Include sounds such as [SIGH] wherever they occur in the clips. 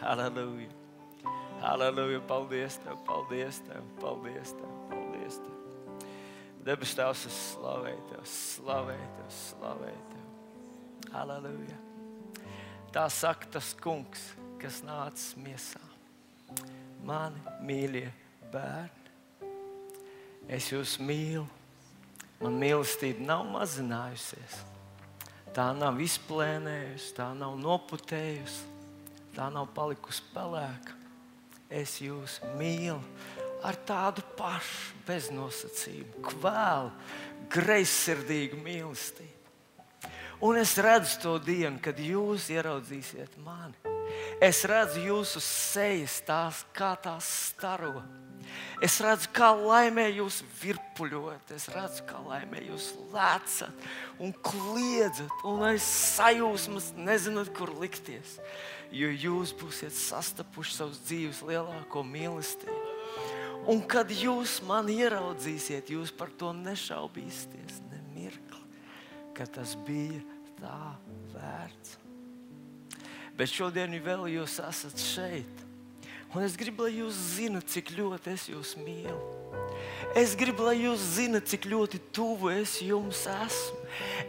Halleluja! Halleluja! Paldies Tev! Paldies Tev! Paldies Tev! Paldies Tev! Debes Tēvs, es slavēju Tev, slavēju Tev, slavēju Tev! Halleluja! Tā saka tas kungs, kas nācis miesā. Mani mīļie bērni, es jūs mīlu. Man mīlestība nav mazinājusies. Tā nav izplēnējusi, tā nav noputējusi, tā nav palikusi pelēka. Es jūs mīlu ar tādu pašu beznosacījumu, kvēlu, greizsirdīgu mīlestību. Un es redzu to dienu, kad jūs ieraudzīsiet mani. Es redzu jūsu sejas, tās, kā tās staro. Es redzu, kā laimē jūs virpuļojat, es redzu, kā laimē jūs lēcat un kliedzat, un aiz sajūsmas nezināt, kur likties. Jo jūs būsiet sastapuši savus dzīves lielāko mīlestību. Un kad jūs mani ieraudzīsiet, jūs par to nešaubīsieties nemirkli, ka tas bija tā vērts. Bet šodien vēl jūs esat šeit. Un es gribu, lai jūs zinat, cik ļoti es jūs mīlu. Es gribu, lai jūs zinat, cik ļoti tuvu es jums esmu.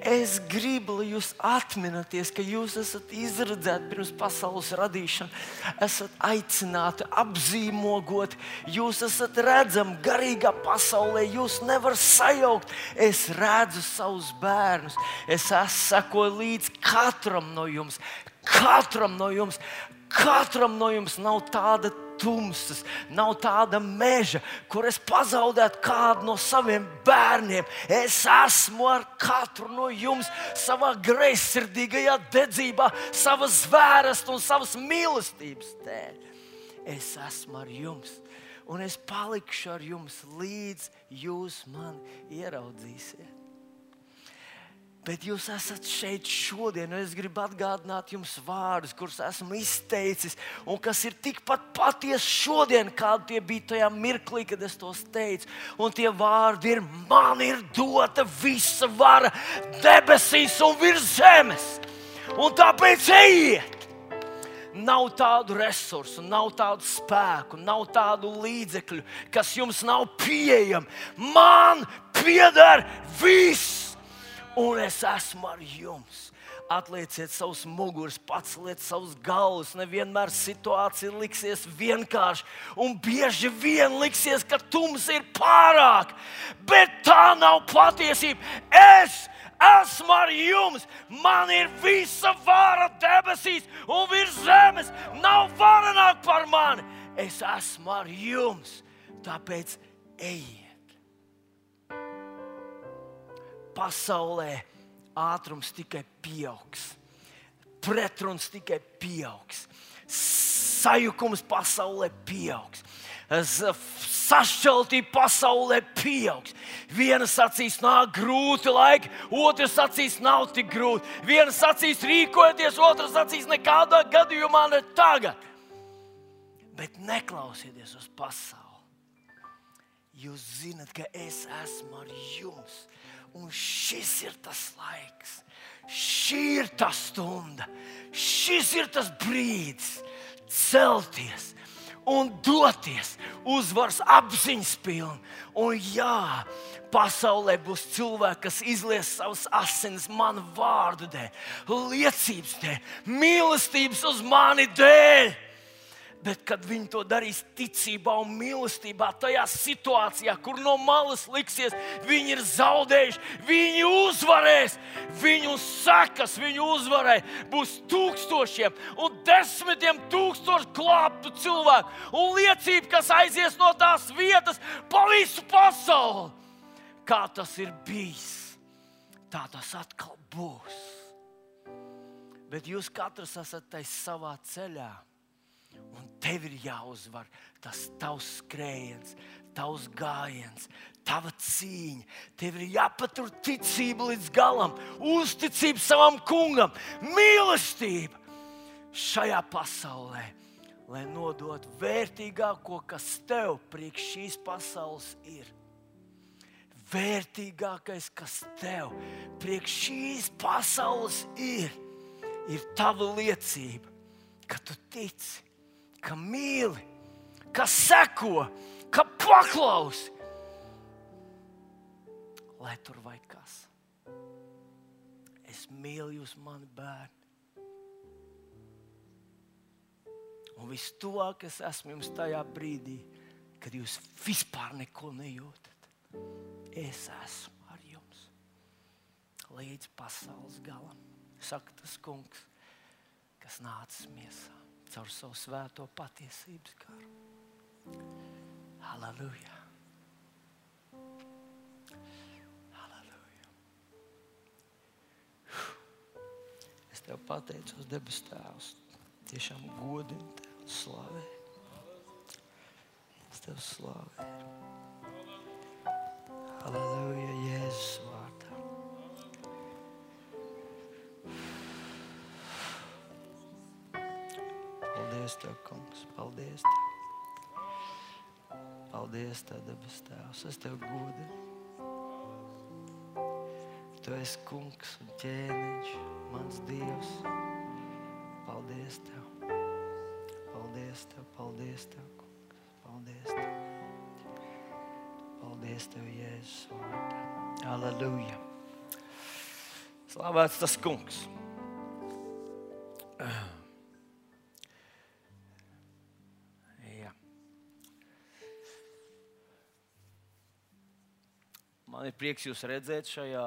Es gribu, lai jūs atminaties, ka jūs esat izredzēti pirms pasaules radīšanas, esat aicināti, apzīmogoti, jūs esat redzami garīgā pasaulē, jūs nevarat sajaukt. Es redzu savus bērnus, es sekoju līdz katram no jums. Katram no jums, Katram no jums nav tāda tumsas, nav tāda meža, kur es pazaudētu kādu no saviem bērniem. Es esmu ar katru no jums savā greizsirdīgajā dedzībā, savas zvēras un savas mīlestības dēļ. Es esmu ar jums, un es palikšu ar jums līdz jūs mani ieraudzīsiet. Bet jūs esat šeit šodien, un es gribu atgādināt jums vārdus, kurus esmu izteicis, un kas ir tikpat patiesi šodien, kādi tie bija tajā mirklī, kad es tos teicu. Un tie vārdi ir: Man ir dota visa vara debesīs un virs zemes, un tāpēc ejiet! Nav tādu resursu, nav tādu spēku, nav tādu līdzekļu, kas jums nav pieejami. Man pieder viss! Un es esmu ar jums. Atlieciet savus muguras, paceliet savus galvas. Nevienmēr situācija liksies vienkārši, un bieži vien liksies, ka tums ir pārāk. Bet tā nav patiesība. Es esmu ar jums. Man ir visa vara debesīs un virs zemes. Nav varenāk par mani. Es esmu ar jums. Tāpēc ejiet pasaulē ātrums tikai pieaugs, pretruns tikai pieaugs, sajukums pasaulē pieaugs. Sašķeltība pasaulē pieaugs. Viena sacīs, nāk grūti laiki, otrs sacīs, nav tik grūti. Viena sacīs, rīkojieties, otrs sacīs, nekādā gadījumā ne tagad. Bet neklausieties uz pasauli. Jūs zinat, ka es esmu ar jums Un šis ir tas laiks, šī ir tā stunda, šis ir tas brīdis celties un doties uzvaras apziņas pilni. Un jā, pasaulē būs cilvēki, kas izlies savas asinis manu vārdu dēļ, liecības dēļ, mīlestības uz mani dēļ. Bet, kad viņi to darīs ticībā un mīlestībā, tajā situācijā, kur no malas liksies, viņi ir zaudējuši, viņi uzvarēs. Viņu sekas, viņu uzvarai būs tūkstošiem un desmitiem tūkstošu klāptu cilvēku. Un liecība, kas aizies no tās vietas pa visu pasauli. Kā tas ir bijis, tā tas atkal būs. Bet jūs katrs esat savā ceļā Un tev ir jāuzvar tas tavs skrējiens, tavs gājiens, tava cīņa. Tev ir jāpatur ticība līdz galam, uzticība savam kungam, mīlestība šajā pasaulē, lai nodot vērtīgāko, kas tev priekš šīs pasaules ir. Vērtīgākais, kas tev priekš šīs pasaules ir, ir tava liecība, ka tu tici ka mīli, ka seko, ka paklausi. Lai tur vai kas. Es mīlu jūs, mani bērni. Un viss tuvāk es esmu jums tajā brīdī, kad jūs vispār neko nejūtat. Es esmu ar jums līdz pasaules galam. Saka tas kungs, kas nācis miesā caur savu svēto patiesības. Halleluja! Halleluja! Es tev pateicos, debes Tēvs, tiešām godinu tevi, slavēju. Es tev slavēju. Halleluja, Jēzus Paldies, Tev, Kungs, paldies! Tev. Paldies, Tev, debes Tēvs, es Tev godinu. Tu esi kungs un ķēniņš, mans Dievs. Paldies Tev! Paldies Tev, paldies Tev, kungs! Paldies Tev! Paldies Tev, Jēzus vārdā! Aleluja! Slavēts tas kungs! Jā. [CLEARS THROAT] Man ir prieks jūs redzēt šajā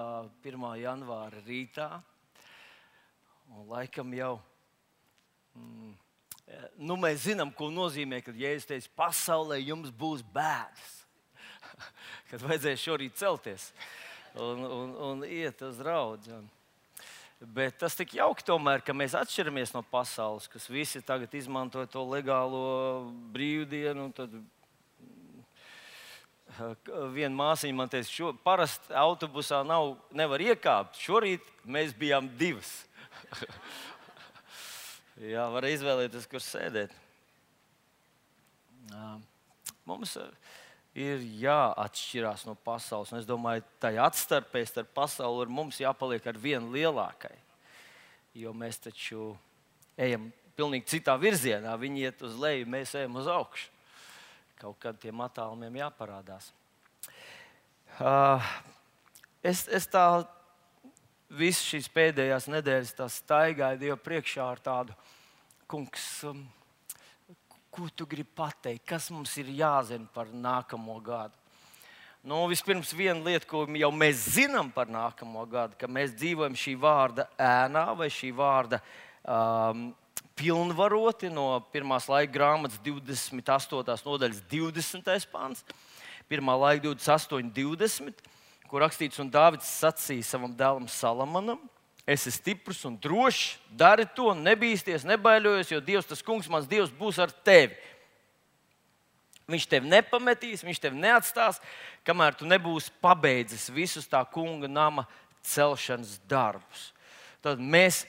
1. janvāra rītā. Un laikam jau mm, nu, mēs zinām, ko nozīmē, kad Jēzus teica, pasaulē jums būs bēdas. [LAUGHS] kad vajadzēja šorīt celties un, un, un iet uz draugu. Bet tas tik jauki, tomēr, ka mēs atšķiramies no pasaules, kas visi tagad izmanto to legālo brīvdienu. Tad viena māsīņa man teica, ka parasti autobusā nav, nevar iekāpt. Šorīt mēs bijām divas. [LAUGHS] Jā, var izvēlēties, kur sēdēt. Mums ir jāatšķirās no pasaules. Es domāju, ka tai atstarpēs starp pasauli un mums jāpaliek ar vienu lielākai. Jo mēs taču ejam pilnīgi citā virzienā. Viņi iet uz leju, mēs ejam uz augšu. Kaut kad tiem attālumiem jāparādās. Uh, es, es tā visas šīs pēdējās nedēļas staigāju Dievu priekšā ar tādu, kungs, um, ko tu gribi pateikt, kas mums ir jāzina par nākamo gadu. Nu, vispirms, viena lieta, ko jau mēs zinām par nākamo gadu, ka mēs dzīvojam šī vārda ēnā vai šī vārda um, pilnvaroti no pirmās laika grāmatas 28. nodaļas 20. pāns, pirmā laika 28, 20, kur rakstīts, un Dārvids sacīja savam dēlam Salamanam, esi stiprs un drošs, dari to, nebīsties, nebaidoties, jo Dievs, tas kungs, mans Dievs, būs ar tevi. Viņš tevi nepametīs, viņš tevi neatstās, kamēr tu nebūsi pabeidzis visus tā kunga nama celšanas darbus. Tad mēs,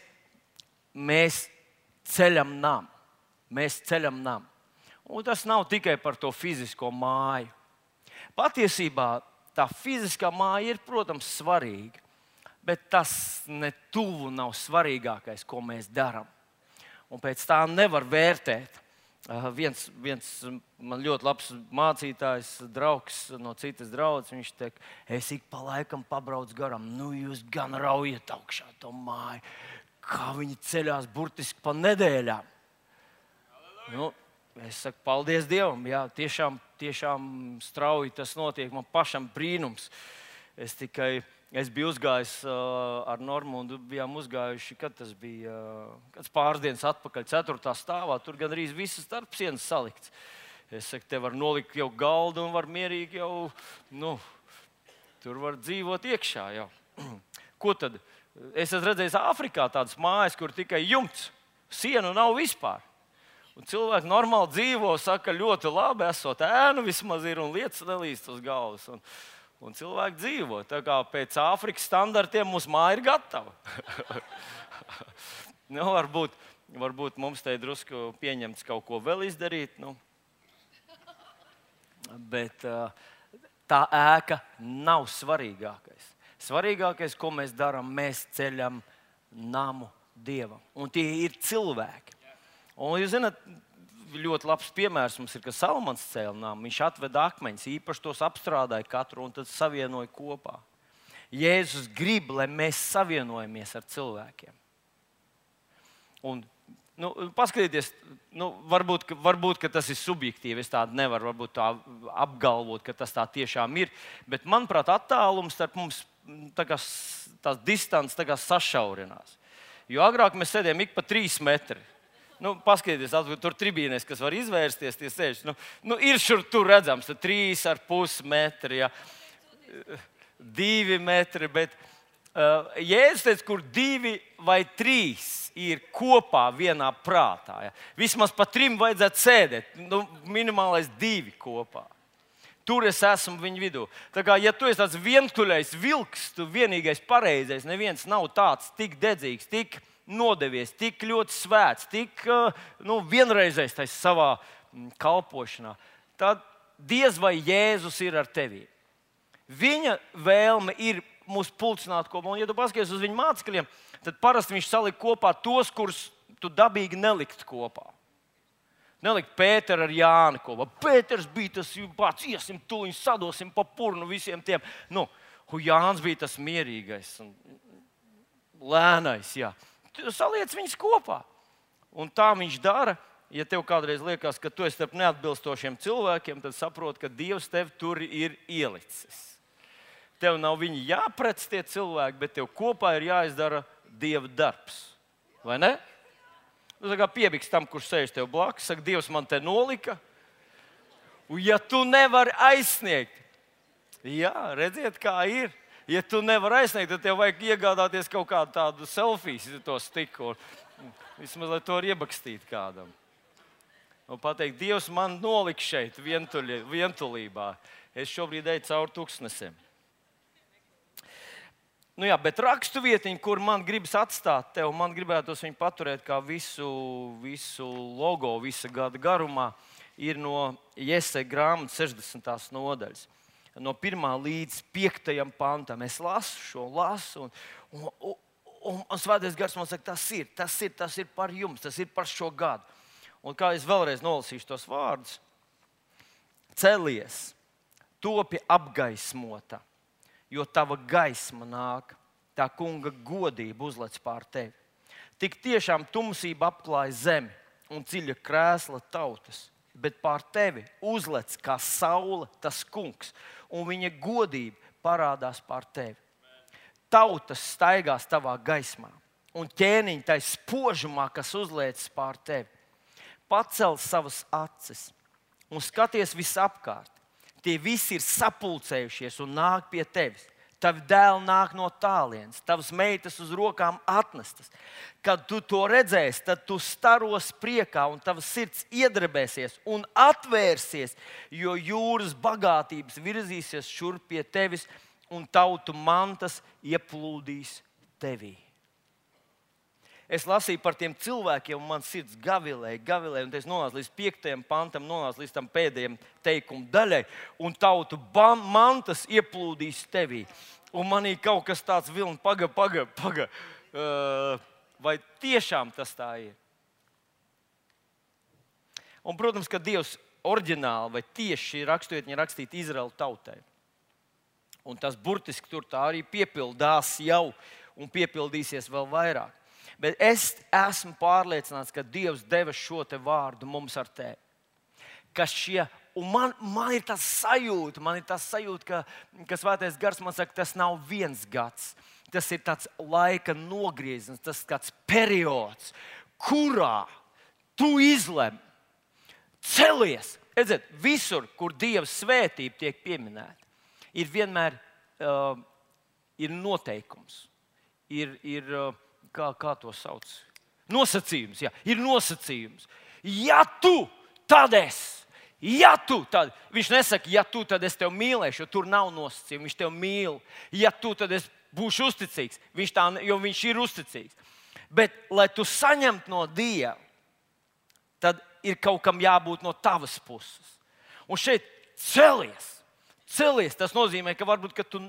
mēs ceļam namu. Mēs ceļam namu. Un tas nav tikai par to fizisko māju. Patiesībā tā fiziskā māja ir, protams, svarīga bet tas ne tuvu nav svarīgākais, ko mēs darām. Un pēc tā nevar vērtēt. Uh, viens, viens man ļoti labs mācītājs, draugs no citas draudzes, viņš teica, es ik pa laikam pabraucu garām, nu jūs gan raujat augšā to māju, kā viņi ceļās burtiski pa nedēļām. Nu, es saku, paldies Dievam, jā, tiešām, tiešām strauji tas notiek, man pašam brīnums. Es tikai Es biju uzgājis uh, ar Normundu, bijām uzgājuši, kad tas bija uh, pāris dienas atpakaļ, 4. stāvā. Tur gan arī visas starpsienas salikts. Es saku, te var nolikt jau galdu un var mierīgi jau, nu, tur var dzīvot iekšā. Jau. [CLEARS THROAT] Ko tad? Es esmu redzējis Āfrikā tādas mājas, kur tikai jumts, sienu nav vispār. Un cilvēki normāli dzīvo, saka, ļoti labi, esot ēnu vismaz ir un lietas nelīst uz galvas. Un, un cilvēki dzīvo. Tā kā pēc Āfrikas standartiem mūsu māja ir gatava. [LAUGHS] nu, varbūt, varbūt mums te ir drusku pieņemts kaut ko vēl izdarīt. Nu. Bet tā ēka nav svarīgākais. Svarīgākais, ko mēs darām, mēs ceļam namu dievam. Un tie ir cilvēki. Un jūs zināt, ļoti labs piemērs mums ir, ka Salmans cēlnām, viņš atveda akmeņus, īpaši tos apstrādāja katru un tad savienoja kopā. Jēzus grib, lai mēs savienojamies ar cilvēkiem. Un, nu, paskatieties, nu, varbūt, ka, varbūt ka tas ir subjektīvi. Es tādu nevaru tā apgalvot, ka tas tā tiešām ir. Bet, manuprāt, attālums starp mums tā kā, tās distances sašaurinās. Jo agrāk mēs sēdējām ik pa trīs metrus. Nu, paskatieties, tur tribīnēs, kas var izvērsties, tie sēž. Nu, nu, ir šur tur redzams, tur trīs ar pus metri, ja. divi metri. Bet uh, Jēzus teica, kur divi vai trīs ir kopā vienā prātā. Ja. Vismaz pa trim vajadzētu sēdēt, nu, minimālais divi kopā. Tur es esmu viņa vidū. Tā kā, ja tu esi tāds vientuļais vilks, tu vienīgais pareizais, neviens nav tāds tik dedzīgs, tik nodevies, tik ļoti svēts, tik nu, vienreizējs savā mm, kalpošanā, tad diez vai Jēzus ir ar tevi. Viņa vēlme ir mūs pulcināt kopā. Un, ja tu paskaties uz viņa mācekļiem, tad parasti viņš salika kopā tos, kurus tu dabīgi nelikt kopā. Nelikt Pēteru ar Jānu kopā. Pēters bija tas pats, iesim, tuliņš sadosim pa purnu visiem tiem. Nu, Jānis bija tas mierīgais un lēnais. Jā. Saliec viņus kopā. Un tā viņš dara. Ja tev kādreiz liekas, ka tu esi starp neatbilstošiem cilvēkiem, tad saproti, ka Dievs tevi tur ir ielicis. Tev nav viņi jāprec tie cilvēki, bet tev kopā ir jāizdara Dieva darbs. Vai ne? Nu, piebiks tam, kurš sēž tev blakus, saka, Dievs man te nolika. Un ja tu nevari aizsniegt, jā, redziet, kā ir. Ja tu nevari aizsniegt, tad tev vajag iegādāties kaut kādu tādu selfiju, to stiku. Vismaz lai to var iebakstīt kādam. Un pateikt, Dievs man nolika šeit, vientuļi, vientulībā. Es šobrīd eju cauri tūkstnesim. Nu jā, bet raksturvietiņa, kur man gribas atstāt tev, man gribētos viņu paturēt kā visu, visu logo, visa gada garumā, ir no Iesai grāmatas 60. nodaļas. No 1 līdz 5 pantam. Es lasu šo, lasu. Un, un, un, un Svētais gars man saka, tas ir, tas ir, tas ir par jums, tas ir par šo gadu. Un kā es vēlreiz nolasīšu tos vārdus, celies, topi apgaismota jo tava gaisma nāk, tā kunga godība uzlec pār tevi. Tik tiešām tumsība apklāja zemi un dziļa krēsla tautas, bet pār tevi uzlec kā saule tas kungs, un viņa godība parādās pār tevi. Tautas staigās tavā gaismā, un ķēniņš tai spožumā, kas uzliekas pār tevi. Pacel savas acis un skaties visapkārt tie visi ir sapulcējušies un nāk pie tevis. Tavi dēli nāk no tālienes, tavas meitas uz rokām atnestas. Kad tu to redzēsi, tad tu staros priekā, un tavs sirds iedrebēsies un atvērsies, jo jūras bagātības virzīsies šurp pie tevis, un tautu mantas ieplūdīs tevī. Es lasīju par tiem cilvēkiem, un man sirds gavilēja, gavilēja. Un es nonācu līdz piektajam pantam, nonācu līdz tam pēdējiem teikuma daļai, un tautu mantas ieplūdīs tevī. Un manī kaut kas tāds vilni, paga, paga, paga. Uh, vai tiešām tas tā ir? Un, protams, ka Dievs oriģināli vai tieši raksturvietņi rakstīta Izraēla tautai. Un tas burtiski tur tā arī piepildās jau un piepildīsies vēl vairāk. Bet es esmu pārliecināts, ka Dievs deva šo vārdu mums ar tevi. Ka šie Un man, man ir tas sajūta, man ir tas sajūta, ka, ka Svētais Gars man saka, tas nav viens gads. Tas ir tāds laika nogrieziens, tas ir kāds periods, kurā tu izlemi, celies. Redziet, visur, kur Dieva svētība tiek pieminēta, ir vienmēr uh, ir noteikums, ir, ir uh, kā, kā to sauc? Nosacījums, jā, ir nosacījums. Ja tu, tad es. Ja tu, tad viņš nesaka, ja tu, tad es tevi mīlēšu, jo tur nav nosacījumu. Viņš tevi mīl. Ja tu, tad es būšu uzticīgs, viņš tā, jo viņš ir uzticīgs. Bet, lai tu saņemtu no Dieva, tad ir kaut kam jābūt no tavas puses. Un šeit celies. Celies, tas nozīmē, ka varbūt ka tu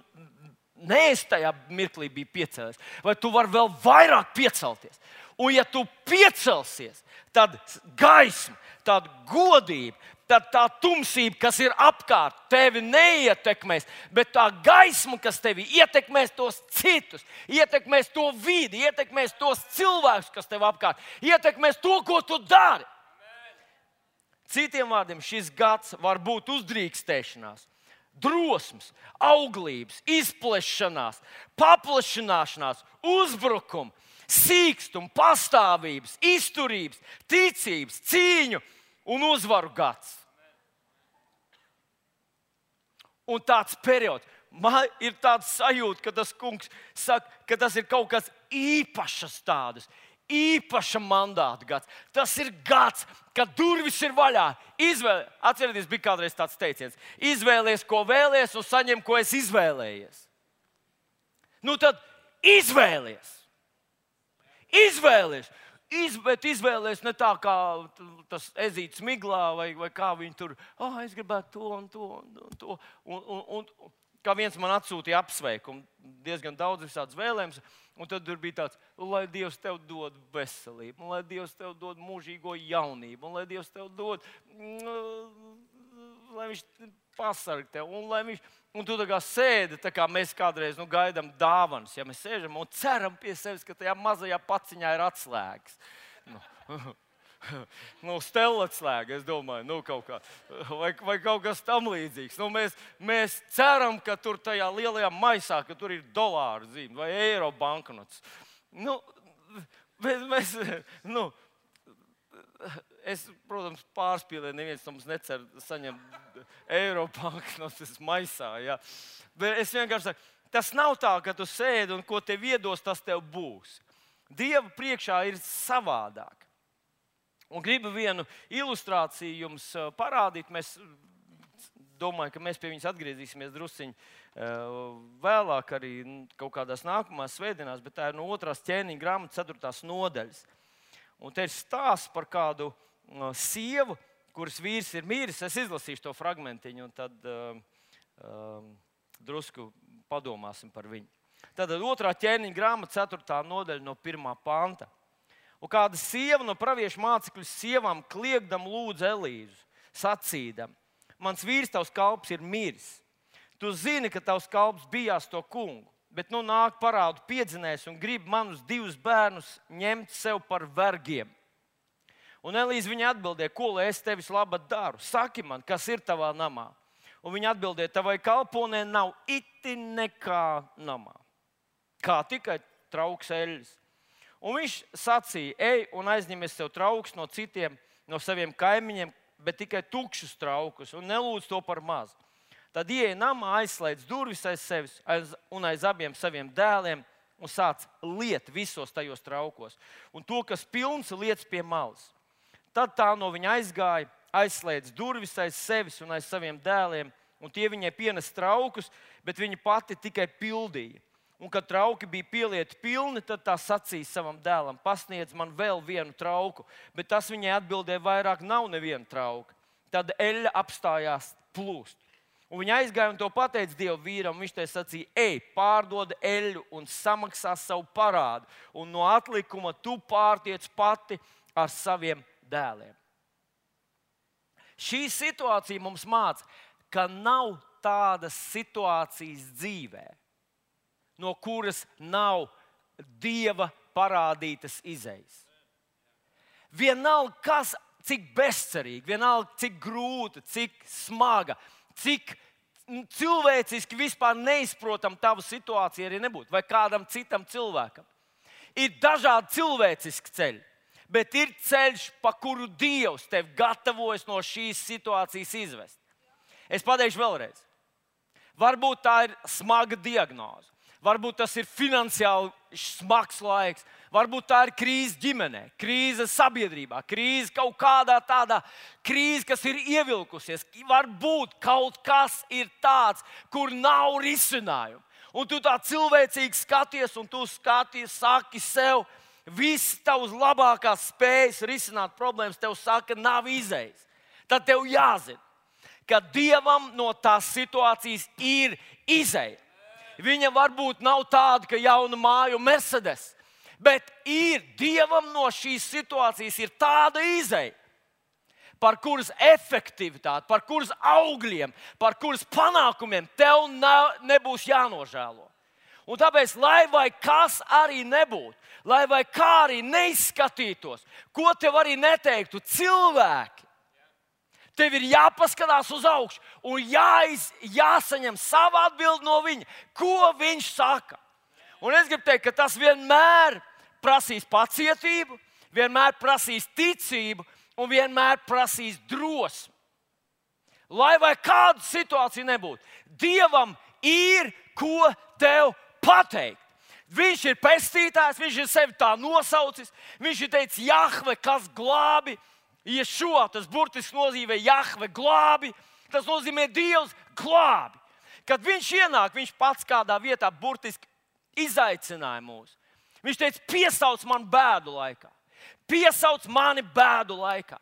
Nē, es tajā mirklī biju piecēlies. Vai tu vari vēl vairāk piecelties? Un, ja tu piecelsies, tad gaisma, tad godība, tad tā tumsība, kas ir apkārt, tevi neietekmēs. Bet tā gaisma, kas tevi ietekmēs, tos citus, ietekmēs to vidi, ietekmēs tos cilvēkus, kas tev apkārt, ietekmēs to, ko tu dari. Citiem vārdiem, šis gads var būt uzdrīkstēšanās, drosmes, auglības, izplešanās, paplašināšanās, uzbrukuma, sīkstuma, pastāvības, izturības, ticības, cīņu un uzvaru gads. Un tāds periods, man ir tāds sajūta, ka tas kungs saka, ka tas ir kaut kas īpašs tādas. Īpaša mandāta gads. Tas ir gads, kad durvis ir vaļā. Izvēle, atcerieties, bija kādreiz tāds teiciens: izvēlies, ko vēlies, un saņem, ko es izvēlējies. Nu tad izvēlies! Izvēlies! Iz, bet izvēlēties ne tā, kā tas ezīts miglā, vai, vai kā viņi tur, ah, oh, es gribētu to un to. Un, to. Un, un, un, kā viens man atsūtīja apsveikumu, diezgan daudz visādas vēlējumus. Un tad bija tāds, lai Dievs tev dod veselību, lai Dievs tev dod mūžīgo jaunību, un lai Dievs tev dod, lai Viņš pasargā tev, un Viņš Un tu kā sēdi, tā kā mēs kādreiz nu, gaidām dāvanas, ja mēs sēžam un ceram pie sevis, ka tajā mazajā paciņā ir atslēgas. Nu, [LAUGHS] [LAUGHS] nu, Stela atslēga, es domāju, nu, kaut kā, vai, vai kaut kas tamlīdzīgs. Nu, mēs, mēs ceram, ka tur tajā lielajā maisā, ka tur ir dolāru zīme vai eiro banknotes. Nu, mēs, mēs, nu, Es, protams, pārspīlēju, neviens no mums necer saņemt eiro banknotes maisā. Ja. Bet es vienkārši saku, tas nav tā, ka tu sēdi un ko tev iedos, tas tev būs. Dieva priekšā ir savādāk. Un gribu vienu ilustrāciju jums uh, parādīt. Mēs domāju, ka mēs pie viņas atgriezīsimies drusciņā uh, vēlāk, arī kaut kādās nākamās svētdienās, bet tā ir no otras ķēniņa grāmatas, 4. nodaļas. Un te ir stāsts par kādu sievu, kuras vīrs ir miris. Es izlasīšu to fragment, un tad uh, uh, drusku padomāsim par viņu. Tad otrā ķēniņa grāmata, 4. nodaļa no 1. panta. Un kāda sieva no praviešu mācekļu sievām kliegdam lūdza Elīzu, sacīdam, mans vīrs, tavs kalps, ir miris. Tu zini, ka tavs kalps bijās to kungu bet nu nāk parādu piedzinējs un grib manus divus bērnus ņemt sev par vergiem. Un Elīze viņa atbildēja, ko lai es tevis labi daru? Saki man, kas ir tavā namā? Un viņa atbildēja, tavai kalponē nav itin nekā namā. Kā tikai trauks eļļas. Un viņš sacīja, ej un aizņemies sev trauks no citiem, no saviem kaimiņiem, bet tikai tukšus traukus un nelūdz to par mazu. Tad ieeja namā, aizslēdz durvis aiz sevis aiz, un aiz abiem saviem dēliem un sāc liet visos tajos traukos. Un to, kas pilns, liec pie malas. Tad tā no viņa aizgāja, aizslēdz durvis aiz sevis un aiz saviem dēliem, un tie viņai pienes traukus, bet viņa pati tikai pildīja. Un, kad trauki bija pielieti pilni, tad tā sacīja savam dēlam, pasniedz man vēl vienu trauku, bet tas viņai atbildēja, vairāk nav neviena trauka. Tad eļļa apstājās plūst. Un viņa aizgāja un to pateica Dieva vīram. Viņš te sacīja, ej, pārdod eļļu un samaksā savu parādu. Un no atlikuma tu pārtiec pati ar saviem dēliem. Šī situācija mums māca, ka nav tādas situācijas dzīvē, no kuras nav dieva parādītas izejas. Vienalga, kas, cik bezcerīgi, vienalga, cik grūta, cik smaga, cik cilvēciski vispār neizprotam tavu situāciju arī nebūtu, vai kādam citam cilvēkam. Ir dažādi cilvēciski ceļi, bet ir ceļš, pa kuru Dievs tev gatavojas no šīs situācijas izvest. Es pateikšu vēlreiz. Varbūt tā ir smaga diagnoze, varbūt tas ir finansiāli smags laiks, Varbūt tā ir krīze ģimenē, krīze sabiedrībā, krīze kaut kādā tādā krīze, kas ir ievilkusies. Varbūt kaut kas ir tāds, kur nav risinājumu. Un tu tā cilvēcīgi skaties, un tu skaties, saki sev, visas tavas labākās spējas risināt problēmas, tev saka, nav izējas. Tad tev jāzina, ka Dievam no tās situācijas ir izēja. Viņa varbūt nav tāda, ka jauna māja un Mercedes Bet ir Dievam no šīs situācijas ir tāda izēja, par kuras efektivitāti, par kuras augļiem, par kuras panākumiem tev nebūs jānožēlo. Un tāpēc, lai vai kas arī nebūtu, lai vai kā arī neizskatītos, ko tev arī neteiktu cilvēki, tev ir jāpaskatās uz augšu un jāiz, jāsaņem savu atbildi no viņa, ko viņš saka. Un es gribu teikt, ka tas vienmēr prasīs pacietību, vienmēr prasīs ticību un vienmēr prasīs drosmi. Lai vai kāda situācija nebūtu, Dievam ir ko tev pateikt. Viņš ir pestītājs, viņš ir sevi tā nosaucis. Viņš ir teicis, Jahve, kas glābi. Iešo, tas burtiski nozīmē Jahve glābi. Tas nozīmē Dievs glābi. Kad viņš ienāk, viņš pats kādā vietā burtiski izaicināja mūs. Viņš teica, piesauc man bēdu laikā, piesauc mani bēdu laikā.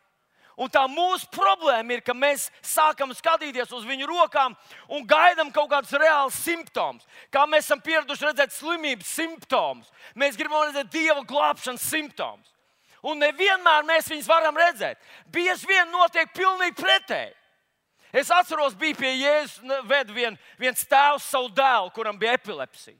Un tā mūsu problēma ir, ka mēs sākam skatīties uz viņu rokām un gaidām kaut kādus reālus simptomus. Kā mēs esam pieraduši redzēt slimības simptomus, mēs gribam redzēt dieva glābšanas simptomus. Un nevienmēr mēs viņus varam redzēt. Bieži vien notiek pilnīgi pretēji. Es atceros, bija pie Jēzus, veda vien, viens tēvs savu dēlu, kuram bija epilepsija.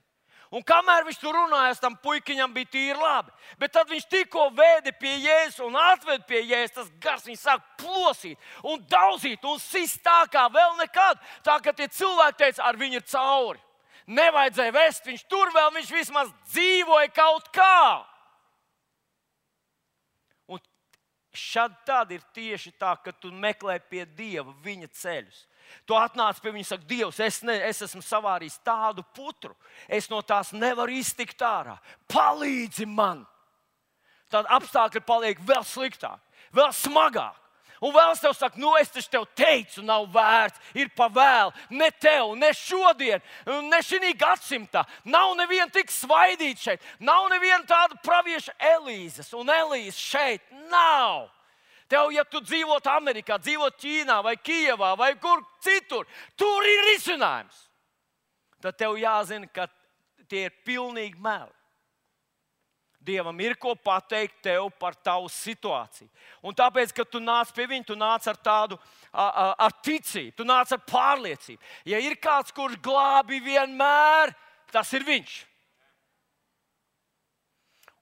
Un kamēr viņš tur runāja, tam puikiņam bija tīri labi. Bet tad viņš tikko vēda pie jēzus un atveda pie jēzus. Tas gars viņa sāk plosīt un daudzīt un sist tā kā vēl nekad. Tā kā tie cilvēki teica, ar viņu ir cauri. Nevajadzēja vest, viņš tur vēl, viņš vismaz dzīvoja kaut kā. Un šad tad ir tieši tā, ka tu meklē pie Dieva viņa ceļus. Tu atnāc pie viņa un saki, Dievs, es, ne, es esmu savārījis tādu putru, es no tās nevaru iztikt ārā. Palīdzi man! Tad apstākļi paliek vēl sliktāki, vēl smagāki. Un vēl es saku, nu es tev teicu, nav vērts, ir pavēl. Ne tev, ne šodien, ne šī gadsimtā. Nav neviena tik svaidīta šeit, nav neviena tāda pravieša Elīzes un Elīzes šeit. Nav! Tev, ja tu dzīvotu Amerikā, dzīvotu Ķīnā, vai Kijavā, vai kur citur, tur ir risinājums. Tad tev jāzina, ka tie ir pilnīgi meli. Dievam ir ko pateikt tev par tavu situāciju. Un tāpēc, kad tu nāc pie viņa, tu nāc ar tādu ar, ar ticību, tu nāc ar pārliecību. Ja ir kāds, kurš glābi vienmēr, tas ir viņš.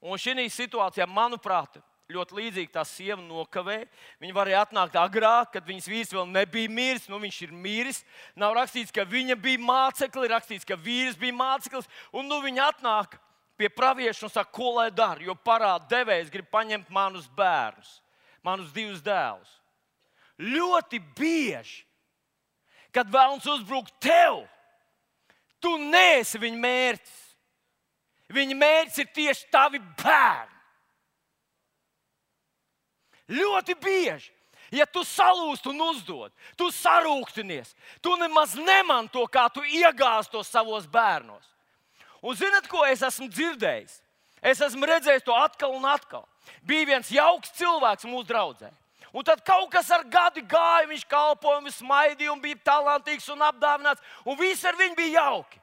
Un šī situācijā, manuprāt, ļoti līdzīgi tā sieva nokavēja. Viņa varēja atnākt agrāk, kad viņas vīrs vēl nebija miris. Nu, viņš ir miris. Nav rakstīts, ka viņa bija māceklis, rakstīts, ka vīrs bija māceklis. Un nu, viņa atnāk pie pravieša un saka, ko lai dara. Jo parāda devējs grib paņemt manus bērnus, manus divus dēlus. Ļoti bieži, kad vēlams uzbrukt tev, tu neesi viņa mērķis. Viņa mērķis ir tieši tavi bērni. Ļoti bieži. Ja tu salūsti un uzdod, tu sarūktinies, tu nemaz neman to, kā tu iegāzi to savos bērnos. Un zinat, ko es esmu dzirdējis? Es esmu redzējis to atkal un atkal. Bija viens jauks cilvēks mūsu draudzē. Un tad kaut kas ar gadu gāja, viņš kalpoja, viņš smaidīja, un bija talantīgs un apdāvināts, un viss ar viņu bija jauki.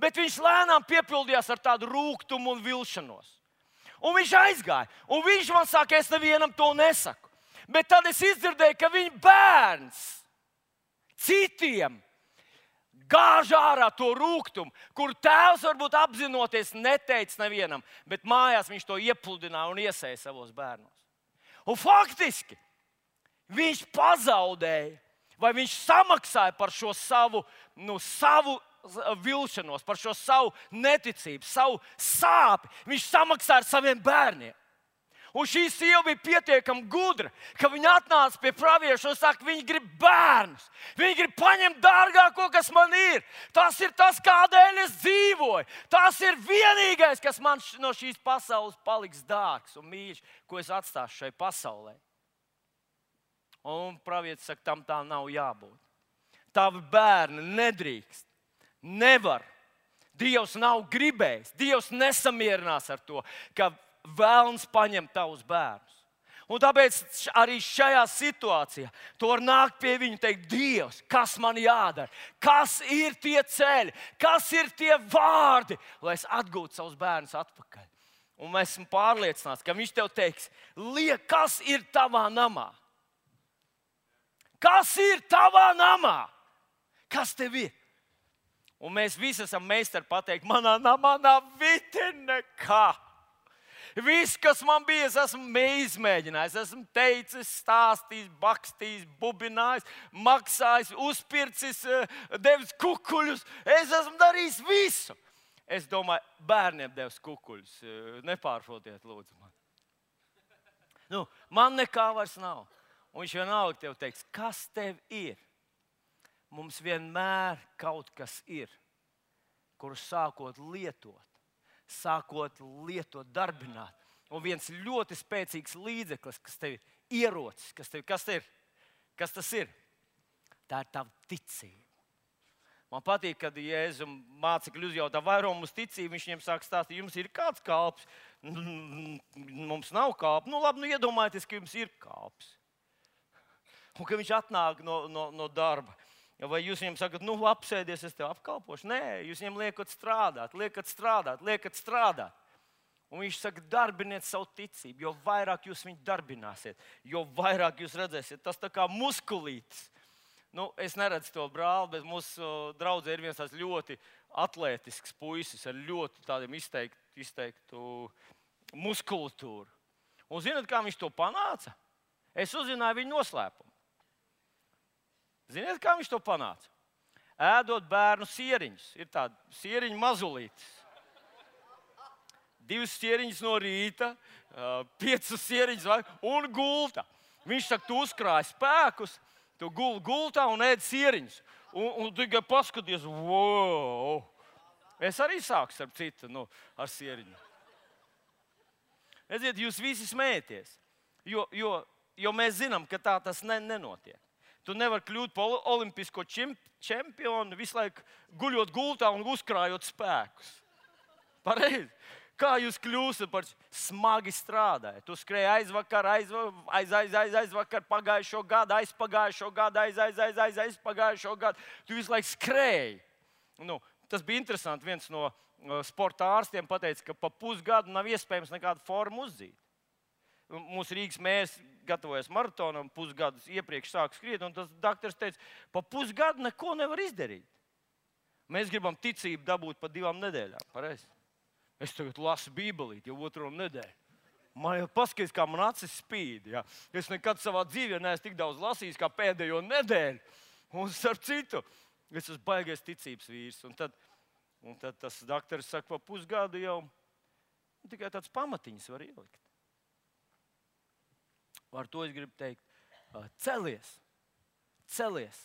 Bet viņš lēnām piepildījās ar tādu rūkumu un vilšanos. Un viņš aizgāja. Un viņš man saka, es nevienam to nesaku. Bet tad es dzirdēju, ka viņa bērns citiem gāž ārā to rūkumu, kur tēvs varbūt apzinoties neteica nevienam, bet mājās viņš to iepludināja un iesēja savos bērnos. Un faktiski viņš pazaudēja, vai viņš samaksāja par šo savu, nu, savu vilšanos, par šo savu neticību, savu sāpes. Viņš samaksā ar saviem bērniem. Un šī sieva bija pietiekami gudra, ka viņa atnāca pie pravieša un saka, viņa grib bērnus. Viņa grib paņemt dārgāko, kas man ir. Tas ir tas, kādēļ es dzīvoju. Tas ir vienīgais, kas man no šīs pasaules paliks dārgs un mīļš, ko es atstāšu šai pasaulē. Un pravietis saka, tam tā nav jābūt. Tavi bērni nedrīkst Nevar. Dievs nav gribējis. Dievs nesamierinās ar to, ka vēlams paņemt tavus bērnus. Un tāpēc arī šajā situācijā tu vari nākt pie viņa un teikt, Dievs, kas man jādara, kas ir tie ceļi, kas ir tie vārdi, lai es atgūtu savus bērnus atpakaļ. Un esmu pārliecināts, ka viņš tev teiks, liek, kas ir tavā namā? Kas ir tavā namā? Kas tev ir? Un mēs visi esam meistari pateikt, manā namā nav viti nekā. Viss, kas man bija, es esmu izmēģinājis, esmu teicis, stāstījis, bakstījis, bubinājis, maksājis, uzpircis, eh, devis kukuļus. Es esmu darījis visu. Es domāju, bērniem devis kukuļus. Eh, nepārprotiet, lūdzu, man. Nu, man nekā vairs nav. Un viņš vienalga tev teiks, kas tev ir. Mums vienmēr kaut kas ir, kurus sākot lietot sākot lietot, darbināt. Un viens ļoti spēcīgs līdzeklis, kas tev ir ierocis, kas, tev, kas, ir, kas tas ir, tā ir tava ticība. Man patīk, kad Jēzus mācekļi uzjautā, vai mums ticība, viņš viņiem sāk stāstīt, jums ir kāds kalps. Mums nav kāps. Nu, labi, nu, iedomājieties, ka jums ir kāps. [LAUGHS] Un ka viņš atnāk no, no, no darba. Vai jūs viņam sakat, nu, apsēdies, es tev apkalpošu? Nē, jūs viņam liekat strādāt, liekat strādāt, liekat strādāt. Un viņš saka, darbiniet savu ticību. Jo vairāk jūs viņu darbināsiet, jo vairāk jūs redzēsiet. Tas tā kā muskulītis. Nu, es neredzu to brāli, bet mūsu draudzē ir viens tāds ļoti atletisks puisis ar ļoti izteiktu, izteiktu muskulatūru. Un zinot, kā viņš to panāca? Es uzzināju viņa noslēpumu. Ziniet, kā viņš to panāca? Ēdot bērnu sieriņus. Ir tāda sieriņa mazulītes. Divas sieriņas no rīta, piecas sieriņas un gulta. Viņš saka, tu uzkrāji spēkus, tu guli gultā un ēd sieriņus. Un, un tikai paskaties, wow! Es arī sāku ar citu, nu, ar sieriņu. Redziet, jūs visi smējaties, jo, jo, jo mēs zinām, ka tā tas ne, nenotiek. Tu nevari kļūt par olimpisko čempionu visu laiku guļot gultā un uzkrājot spēkus. Pareizi. Kā jūs kļūstat par smagi strādājot? Tu skrēji aizvakar, aiz, aiz, aiz, aiz, aizvakar, pagājušo gadu, aizpagājušo gadu, aiz, aiz, aiz, aiz, aizpagājušo gadu. Tu visu laiku skrēji. Nu, tas bija interesanti. Viens no sporta ārstiem teica, ka pa pusgadu nav iespējams nekādu formu uzzīt. Mūsu Rīgas mērs gatavojas maratonam, pusgadus iepriekš sāk skriet, un tas doktors teica, pa pusgadu neko nevar izdarīt. Mēs gribam ticību dabūt pa divām nedēļām. Pareiz? Es tagad lasu Bībelīti jau otro nedēļu. Man jau paskatās, kā man acis spīd. Ja? Es nekad savā dzīvē neesmu tik daudz lasījis kā pēdējo nedēļu. Un starp citu, es esmu baigais ticības vīrs. Un tad, un tad tas doktors saka, pa pusgadu jau tikai tāds pamatiņš var ielikt. Ar to es gribu teikt, celies, celies.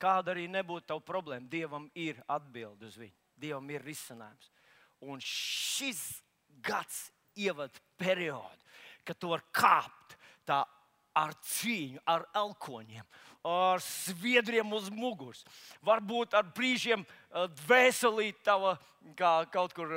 Kāda arī nebūtu tava problēma, Dievam ir atbilde uz viņu. Dievam ir risinājums. Un šis gads ievada periodu, kad tu vari kāpt tā ar cīņu, ar elkoņiem, ar sviedriem uz muguras, varbūt ar brīžiem dvēselīt tava, kā kaut kur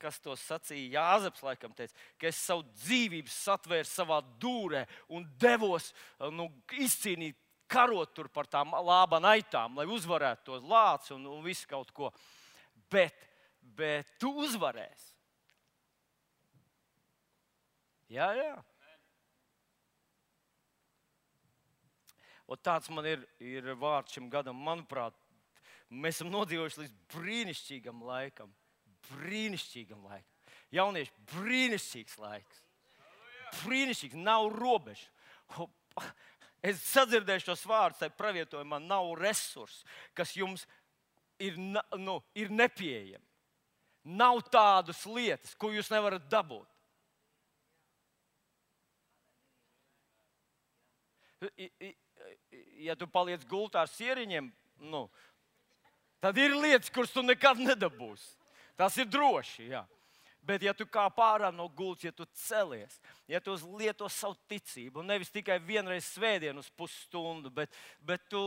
kas to sacīja, Jāzeps, laikam, teica, ka es savu dzīvību satvēru savā dūrē un devos nu, izcīnīt, karot tur par tām lāba naitām, lai uzvarētu tos lācis un, un visu kaut ko. Bet, bet tu uzvarēsi. Jā, jā. Un tāds man ir, ir vārds šim gadam. Manuprāt, mēs esam nodzīvojuši līdz brīnišķīgam laikam brīnišķīgam laikam. Jaunieši, brīnišķīgs laiks. Brīnišķīgs, nav robežu. Es sadzirdēju šos vārdus, tai pravietojumā nav resursu, kas jums ir, nu, ir nepieejami. Nav tādas lietas, ko jūs nevarat dabūt. Ja tu paliec gultā ar sieriņiem, nu, tad ir lietas, kuras tu nekad nedabūsi. Tas ir droši. Jā. Bet, ja tu kā pārā no gultas, ja tu celies, ja tu lieto savu ticību, nevis tikai vienreiz svētdienu uz pusstundu, bet, bet tu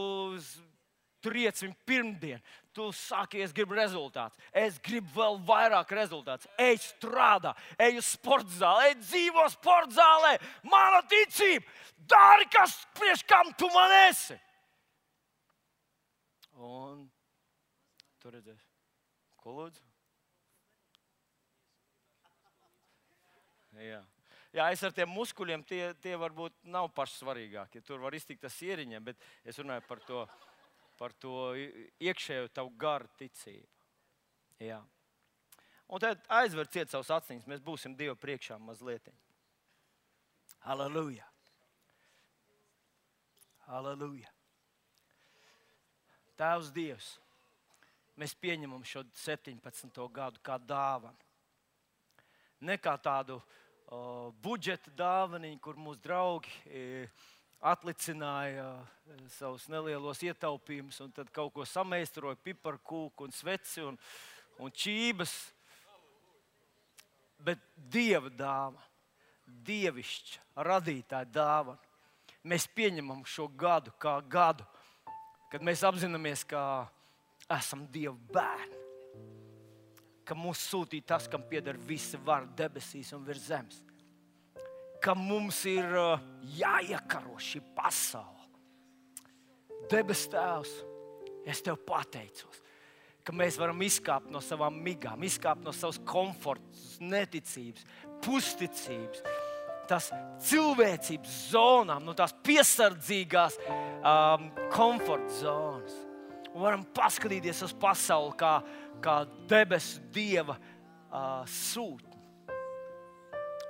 triec viņu pirmdien, tu saki, es gribu rezultātus, es gribu vēl vairāk rezultātus. Ej, strādā, ej uz sporta zāli, ej, dzīvo sporta zālē, mana ticība, dari, kas priekš kam tu man esi. Un tur redzēs, ko lūdzu? Jā. Jā, es ar tiem muskuļiem, tie, tie varbūt nav paši svarīgākie. Tur var iztikt tas ieriņiem, bet es runāju par to, par to iekšējo tavu garu ticību. Jā. Un tad aizverciet savus aciņus, mēs būsim Dieva priekšā mazliet. Halleluja! Halleluja! Tēvs Dievs, mēs pieņemam šo 17. gadu kā dāvanu. Ne kā tādu uh, budžeta dāvanu, kur mūsu draugi e, atlicināja e, savus nelielos ietaupījumus, un tad kaut ko sameistaroja, piparkūku un sveci un, un čības. Bet dieva dāvana, dievišķa, radītāja dāvana. Mēs pieņemam šo gadu kā gadu, kad mēs apzināmies, ka esam Dieva bērni. Ka mūs sūtīja tas, kam pieder visa vara debesīs un virs zemes. Ka mums ir uh, jāiekaro šī pasaule. Debes Tēvs, es tev pateicos, ka mēs varam izkāpt no savām migām, izkāpt no savas komforta, neticības, pusticības tās cilvēcības zonām, no tās piesardzīgās um, komforta zonas. Un varam paskatīties uz pasauli kā, kā debesu dieva uh, sūtni.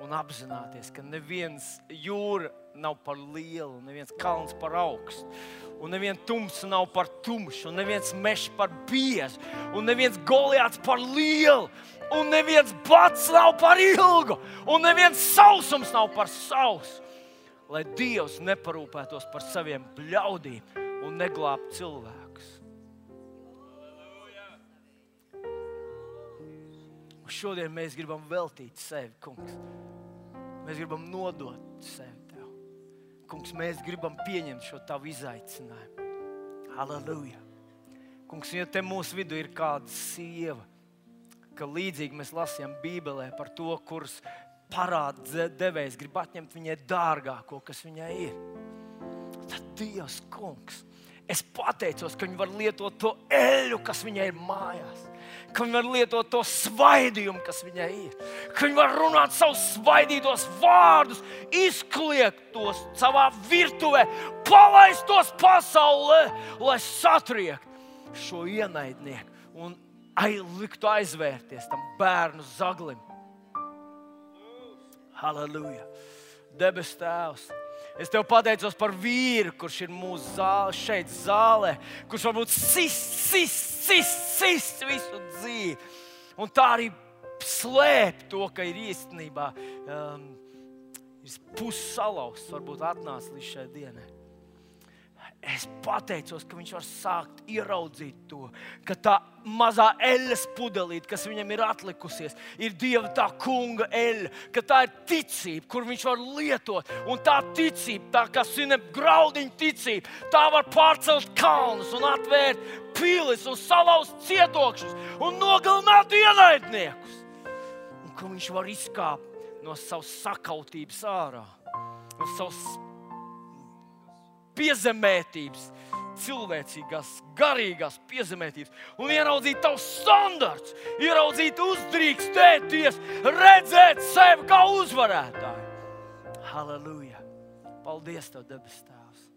Un apzināties, ka neviens jūra nav par lielu, neviens kalns par augstu. Un neviens tumsa nav par tumšu, un neviens mežs par biezu, un neviens goliāts par lielu un neviens bats nav par ilgu, un neviens sausums nav par sausu. Lai Dievs neparūpētos par saviem bļaudīm un neglābtu cilvēkus. Un šodien mēs gribam veltīt sevi, Kungs. Mēs gribam nodot sevi Tev. Kungs, mēs gribam pieņemt šo Tavu izaicinājumu. Halleluja! Kungs, ja te mūsu vidū ir kāda sieva, ka līdzīgi mēs lasījām Bībelē par to, kuras parāda devējs grib atņemt viņai dārgāko, kas viņai ir. Tad Dievs, kungs, es pateicos, ka viņi var lietot to eļu, kas viņai ir mājās. Ka viņi var lietot to svaidījumu, kas viņai ir. Ka viņi var runāt savus svaidītos vārdus, izkliegt tos savā virtuvē, palaist tos pasaulē, lai satriektu šo ienaidnieku un liktu aizvērties tam bērnu zaglim. Halleluja! Debes Tēvs! Es tev pateicos par vīru, kurš ir mūsu zāle, šeit, zālē, kurš varbūt sist, sist, sist, sist visu dzīvi. Un tā arī slēp to, ka ir īstenībā um, pussalauzts, varbūt atnācis līdz šai dienai. Es pateicos, ka viņš var sākt ieraudzīt to, ka tā mazā eļļas pudelīte, kas viņam ir atlikusies, ir Dieva tā kunga eļļa, ka tā ir ticība, kur viņš var lietot. Un tā ticība, tā kā sinep graudiņa ticība, tā var pārcelt kalnus un atvērt pilis un salauzt cietokšus un nogalināt ienaidniekus. Un ka viņš var izkāpt no savas sakautības ārā, no savas piezemētības, cilvēcīgās, garīgās piezemētības, un ieraudzīt tavu standarts, ieraudzīt, uzdrīkstēties, redzēt sevi kā uzvarētāju. Halleluja! Paldies, Tev, debes Tēvs!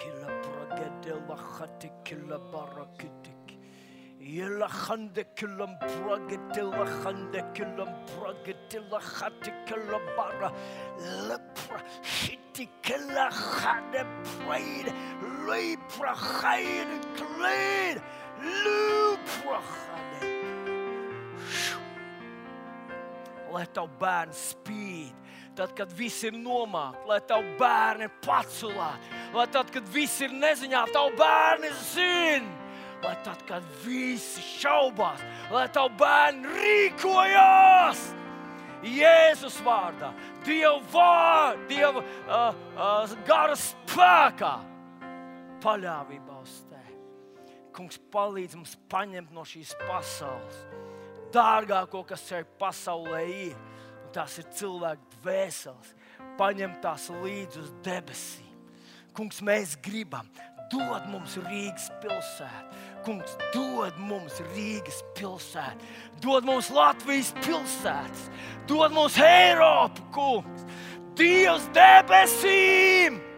Kila pragedela hati kila barakiti. Yella khande killam bragatilla khande killam bragatilla prayed lepra khayed clean lepra khade Lai tavu bērnu spīd, tad, kad viss ir nomākts, lai tavu bērni pacelāti, lai tad, kad viss ir neziņā, tavu bērni zina lai tad, kad visi šaubās, lai tavu bērnu rīkojās. Jēzus vārdā, Dieva vārdā, Dieva uh, uh, gara spēkā, paļāvībā uz Tevi. Kungs, palīdz mums paņemt no šīs pasaules dārgāko, kas šai pasaulē ir. Un tās ir cilvēku dvēseles, paņemt tās līdzi uz debesīm. Kungs, mēs gribam, dod mums Rīgas pilsētu, kungs, dod mums Rīgas pilsētu, dod mums Latvijas pilsētas, dod mums Eiropu, kungs, Dievs debesīm!